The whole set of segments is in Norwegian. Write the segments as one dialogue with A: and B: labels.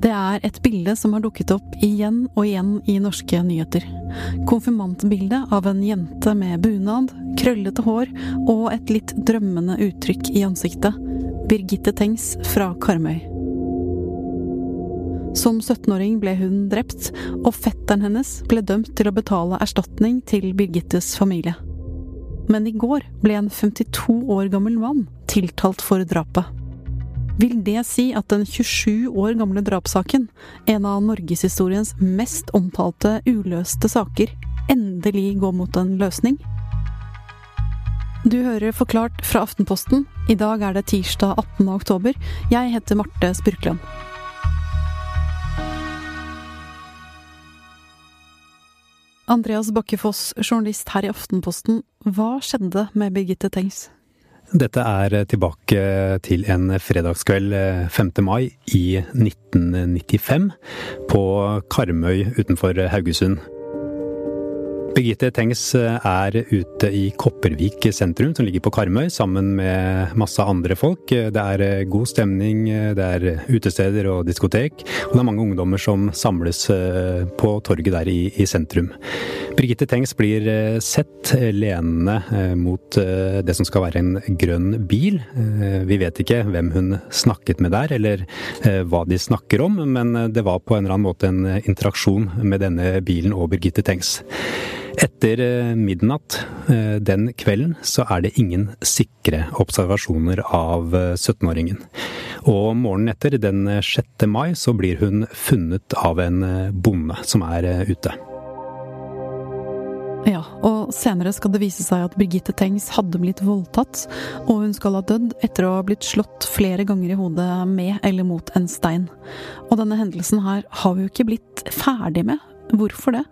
A: Det er et bilde som har dukket opp igjen og igjen i norske nyheter. Konfirmantbildet av en jente med bunad, krøllete hår og et litt drømmende uttrykk i ansiktet. Birgitte Tengs fra Karmøy. Som 17-åring ble hun drept, og fetteren hennes ble dømt til å betale erstatning til Birgittes familie. Men i går ble en 52 år gammel mann tiltalt for drapet. Vil det si at den 27 år gamle drapssaken, en av norgeshistoriens mest omtalte uløste saker, endelig går mot en løsning? Du hører Forklart fra Aftenposten. I dag er det tirsdag 18. oktober. Jeg heter Marte Spurkland. Andreas Bakkefoss, journalist her i Aftenposten. Hva skjedde med Birgitte Tengs?
B: Dette er tilbake til en fredagskveld 5. Eh, mai i 1995 på Karmøy utenfor Haugesund. Birgitte Tengs eh, er ute i Kopervik sentrum, som ligger på Karmøy, sammen med masse andre folk. Det er eh, god stemning, det er utesteder og diskotek, og det er mange ungdommer som samles på torget der i, i sentrum. Birgitte Tengs blir sett lenende mot det som skal være en grønn bil. Vi vet ikke hvem hun snakket med der, eller hva de snakker om, men det var på en eller annen måte en interaksjon med denne bilen og Birgitte Tengs. Etter midnatt den kvelden så er det ingen sikre observasjoner av 17-åringen. Og morgenen etter, den 6. mai, så blir hun funnet av en bonde som er ute.
A: Ja, og senere skal det vise seg at Birgitte Tengs hadde blitt voldtatt, og hun skal ha dødd etter å ha blitt slått flere ganger i hodet med eller mot en stein. Og denne hendelsen her har vi jo ikke blitt ferdig med. Hvorfor det?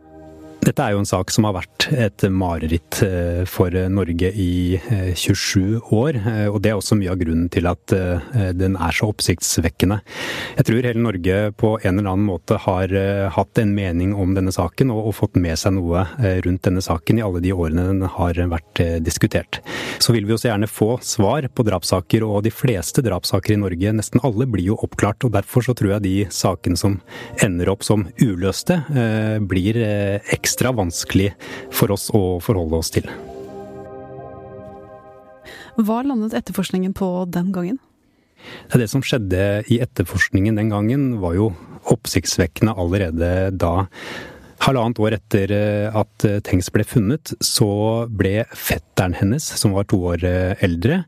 B: Dette er jo en sak som har vært et mareritt eh, for Norge i 27 eh, år. Eh, og det er også mye av grunnen til at den er så oppsiktsvekkende. Jeg tror hele Norge på en eller annen måte har hatt en mening om denne saken, og fått med seg noe rundt denne saken i alle de årene den har vært diskutert. Så vil vi også gjerne få svar på drapssaker, og de fleste drapssaker i Norge, nesten alle, blir jo oppklart. Og derfor så tror jeg de sakene som ender opp som uløste, blir ekstra ekstra vanskelig for oss å forholde oss til.
A: Hva landet etterforskningen på den gangen?
B: Det som skjedde i etterforskningen den gangen, var jo oppsiktsvekkende allerede da. Halvannet år etter eh, at Tengs ble funnet, så ble fetteren hennes, som var to år eh, eldre,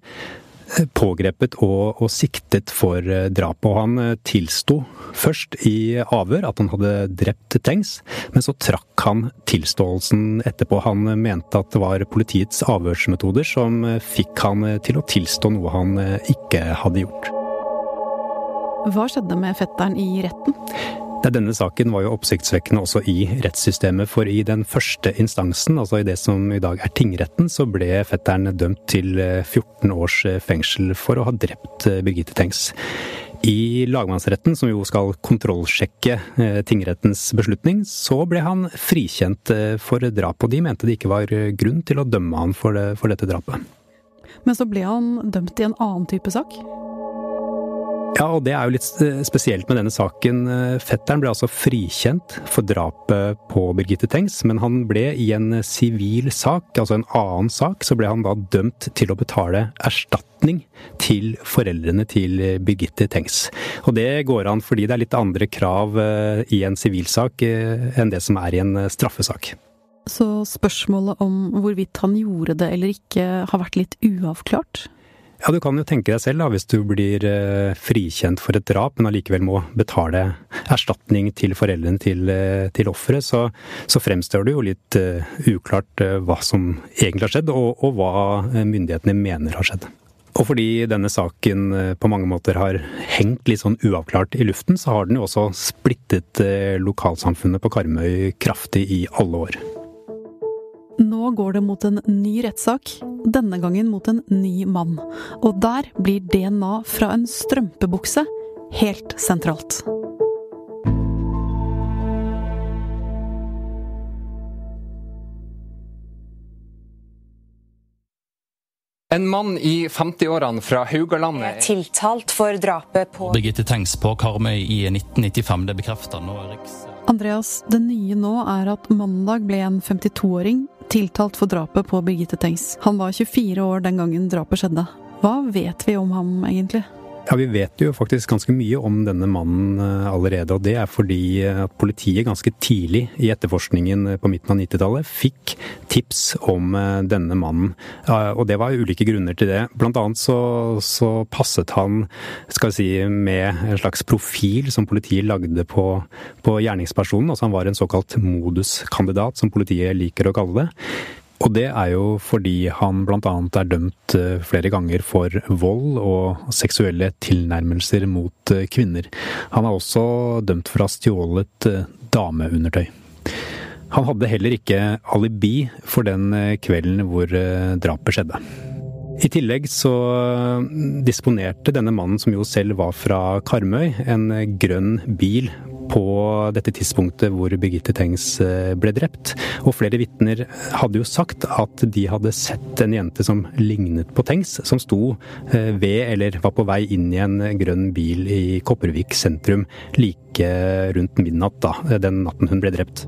B: pågrepet og, og, siktet for eh, drapet. Og han eh, tilsto først i avhør at han hadde drept Tengs, men så trakk han tilståelsen etterpå. Han mente at det var politiets avhørsmetoder som eh, fikk han til å tilstå noe han ikke hadde gjort.
A: Hva skjedde med fetteren i retten?
B: Denne saken var jo oppsiktsvekkende også i rettssystemet, for i den første instansen, altså i det som i dag er tingretten, så ble fetteren dømt til 14 eh, års eh, fengsel for å ha drept eh, Birgitte Tengs. I lagmannsretten, som jo skal kontrollsjekke tingrettens beslutning, så ble han frikjent for drap, og de mente det ikke var grunn til å dømme han for, det, for dette drapet.
A: Men så ble han dømt i en annen type sak?
B: Ja, og det er jo litt spesielt med denne saken. Fetteren ble altså frikjent for drapet på Birgitte Tengs, men han ble i en sivil sak, altså en annen sak, så ble han da dømt til å betale erstatning til foreldrene til Birgitte Tengs. Og det går an fordi det er litt andre krav eh, i en sivilsak eh, enn det som er i en eh, straffesak.
A: Så spørsmålet om hvorvidt han gjorde det eller ikke, har vært litt uavklart?
B: Ja, du kan jo tenke deg selv da, hvis du blir eh, frikjent for et drap, men allikevel må betale erstatning til foreldrene til, eh, til offeret, så, så, fremstår det jo litt uh, uklart uh, hva som egentlig har skjedd, og, og hva myndighetene mener har skjedd. Og fordi denne saken på mange måter har hengt litt sånn uavklart i luften, så har den jo også splittet lokalsamfunnet på Karmøy kraftig i alle år.
A: Nå går det mot en ny rettssak, denne gangen mot en ny mann. Og der blir DNA fra en strømpebukse helt sentralt.
C: En mann i 50-årene fra Haugalandet
D: er tiltalt for drapet på
E: Birgitte Tengs på Karmøy i 1995. Det bekrefter nå Riks...
A: Andreas, det nye nå er at mandag ble en 52-åring tiltalt for drapet på Birgitte Tengs. Han var 24 år den gangen drapet skjedde. Hva vet vi om ham egentlig?
B: Ja, Vi vet jo faktisk ganske mye om denne mannen eh, allerede. Og det er fordi eh, at politiet ganske tidlig i etterforskningen eh, på midten av 90-tallet fikk tips om denne mannen. Og det var ulike grunner til det. Blant annet så, så passet han skal vi si, med en slags profil som politiet lagde på, på gjerningspersonen. Altså han var en såkalt moduskandidat, som politiet liker å kalle det. Og det er jo fordi han bl.a. er dømt eh, flere ganger for vold og seksuelle tilnærmelser mot eh, kvinner. Han er også dømt for å ha stjålet eh, dameundertøy. Han hadde heller ikke alibi for den kvelden hvor drapet skjedde. I tillegg så disponerte denne mannen, som jo selv var fra Karmøy, en grønn bil på dette tidspunktet hvor Birgitte Tengs eh, ble drept. Og flere vitner hadde jo sagt at de hadde sett en jente som lignet på Tengs, som sto eh, ved eller var på vei inn i en grønn bil i Kopervik sentrum like rundt midnatt da, den natten hun ble drept.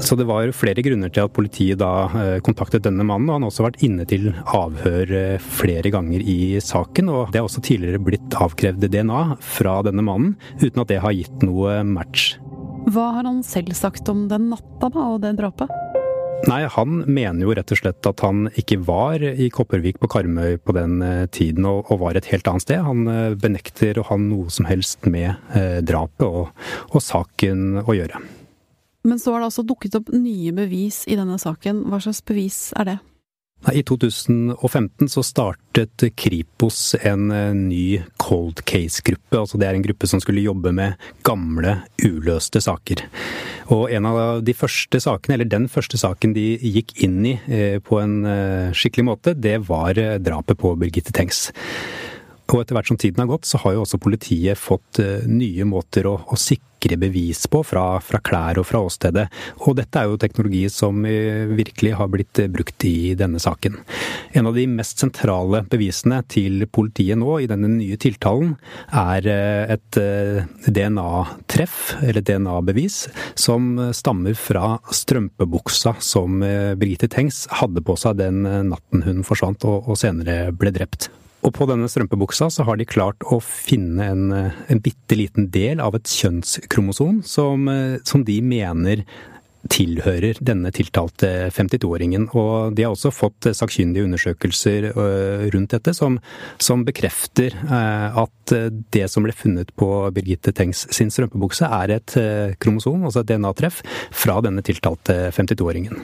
B: Så det var flere grunner til at politiet da eh, kontaktet denne mannen, og han har også vært inne til avhør eh, flere ganger i saken. Og det har også tidligere blitt avkrevd DNA fra denne mannen, uten at det har gitt noe match.
A: Hva har han selv sagt om den natta da, og det drapet?
B: Nei, han mener jo rett og slett at han ikke var i Kopervik på Karmøy på den eh, tiden, og, var et helt annet sted. Han benekter å ha noe som helst med drapet og, og saken å gjøre.
A: Men så har det altså dukket opp nye bevis i denne saken. Hva slags bevis er det?
B: I 2015 så startet Kripos en eh, ny cold case-gruppe. altså Det er en gruppe som skulle jobbe med gamle, uløste saker. Og en av de første sakene, eller den første saken de gikk inn i eh, på en eh, skikkelig måte, det var drapet på Birgitte Tengs. Og etter hvert som tiden har gått, så har jo også politiet fått nye måter å, å, sikre bevis på fra, fra, klær og fra åstedet. Og dette er jo teknologi som uh, virkelig har blitt uh, brukt i denne saken. En av de mest sentrale bevisene til politiet nå i denne nye tiltalen er et DNA-treff, eller DNA-bevis, som stammer fra strømpebuksa som Birgitte Tengs hadde på seg den natten hun forsvant og, og senere ble drept. Og på denne strømpebuksa så har de klart å finne en, en bitte liten del av et kjønnskromosom som, som de mener tilhører denne tiltalte 52-åringen. Og de har også fått sakkyndige undersøkelser øh, rundt dette som, som, bekrefter at det som ble funnet på Birgitte Tengs sin strømpebukse, er et kromosom, altså et DNA-treff, fra denne tiltalte 52-åringen.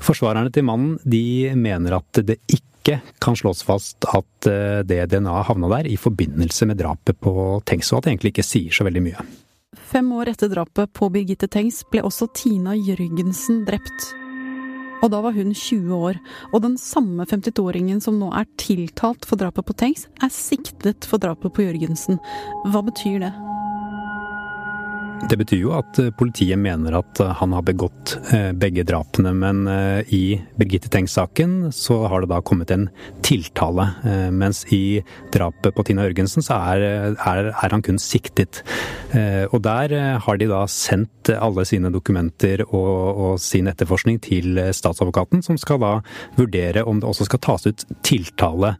B: Forsvarerne til mannen de mener at det ikke ikke kan slås fast at eh, det DNA havna der i forbindelse med drapet på Tengs, og at det egentlig ikke sier så veldig mye.
A: Fem år etter drapet på Birgitte Tengs ble også Tina Jørgensen drept. Og da var hun 20 år, og den samme 52-åringen som nå er tiltalt for drapet på Tengs, er siktet for drapet på Jørgensen. Hva betyr det?
B: Det betyr jo at eh, politiet mener at eh, han har begått eh, begge drapene, men i Birgitte Tengs-saken så har det da kommet en tiltale. Mens i drapet på Tina Ørgensen så er, er, er han kun siktet. Og der har de da sendt alle sine dokumenter og, og sin etterforskning til statsadvokaten, som skal da vurdere om det også skal tas ut tiltale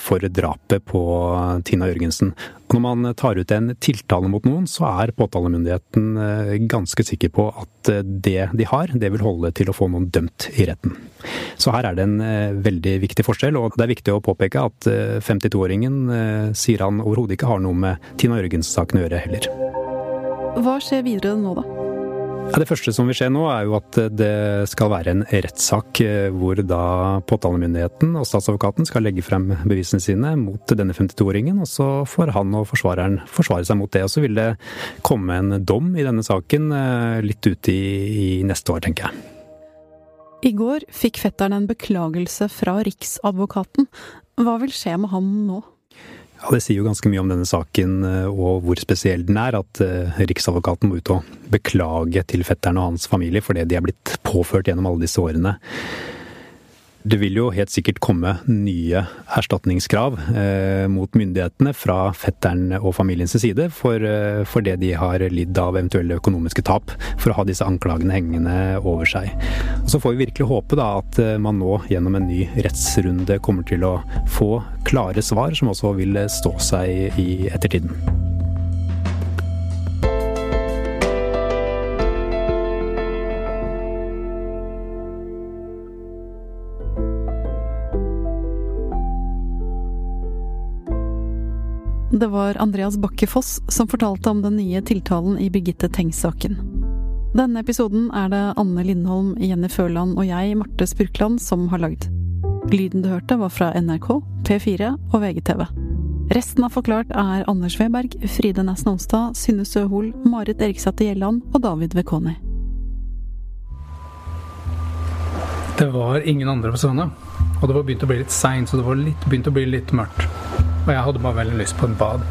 B: for drapet på Tina Jørgensen. Når man tar ut en tiltale mot noen, så er påtalemyndigheten eh, ganske sikker på at eh, det de har, det vil holde til å få noen dømt i retten. Så her er det en eh, veldig viktig forskjell, og det er viktig å påpeke at 52-åringen sier han overhodet ikke har noe med Tina Jørgens-saken å gjøre heller.
A: Hva skjer videre nå, da?
B: Det første som vil skje nå, er jo at det skal være en rettssak eh, hvor da påtalemyndigheten og statsadvokaten skal legge frem bevisene sine mot denne 52-åringen, og så får han og forsvareren forsvare seg mot det. Og så vil det komme en dom i denne saken eh, litt ut i, i neste år, tenker jeg.
A: I går fikk fetteren en beklagelse fra Riksadvokaten. Hva vil skje med ham nå?
B: Ja, Det sier jo ganske mye om denne saken eh, og hvor spesiell den er, at uh, Riksadvokaten må ut og beklage til fetteren og hans familie for det de er blitt påført gjennom alle disse årene. Det vil jo helt sikkert komme nye erstatningskrav eh, mot myndighetene fra fetteren og familiens side for, eh, for, det de har lidd av eventuelle økonomiske tap, for å ha disse anklagene hengende over seg. Og så får vi virkelig håpe da at eh, man nå gjennom en ny rettsrunde kommer til å få klare svar som også vil stå seg i ettertiden.
A: Det var Andreas Bakke Foss som fortalte om den nye tiltalen i Birgitte Tengs-saken. Denne episoden er det Anne Lindholm, Jenny Føland og jeg, Marte Spurkland, som har lagd. Lyden du hørte, var fra NRK, P4 og VGTV. Resten av Forklart er Anders Weberg, Fride Næss Nonstad, Synne Søhol, Marit Eriksdatter Gjelland og David Vekoni.
F: Det var ingen andre på stranda, og det var begynt å bli litt seint, så det var litt, begynt å bli litt mørkt. Og jeg hadde bare veldig lyst på et bad.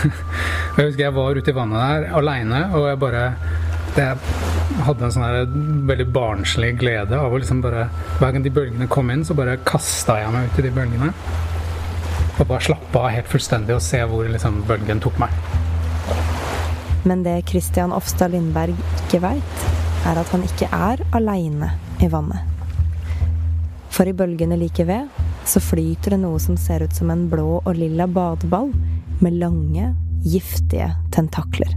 F: jeg husker jeg var ute i vannet der aleine, og jeg bare Jeg hadde en sånn veldig barnslig glede av å liksom bare Hver gang de bølgene kom inn, så bare kasta jeg meg ut i de bølgene. Og bare slappe av helt fullstendig og se hvor liksom bølgen tok meg.
D: Men det Christian Ofstad Lindberg ikke veit, er at han ikke er aleine i vannet. For i bølgene like ved så flyter det noe som ser ut som en blå og lilla badeball med lange, giftige tentakler.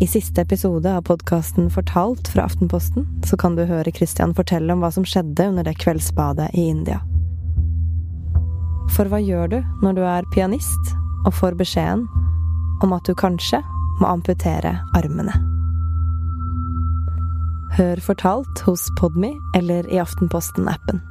D: I siste episode av podkasten Fortalt fra Aftenposten så kan du høre Christian fortelle om hva som skjedde under det kveldsbadet i India. For hva gjør du når du er pianist og får beskjeden om at du kanskje må amputere armene? Hør Fortalt hos Podmy eller i Aftenposten-appen.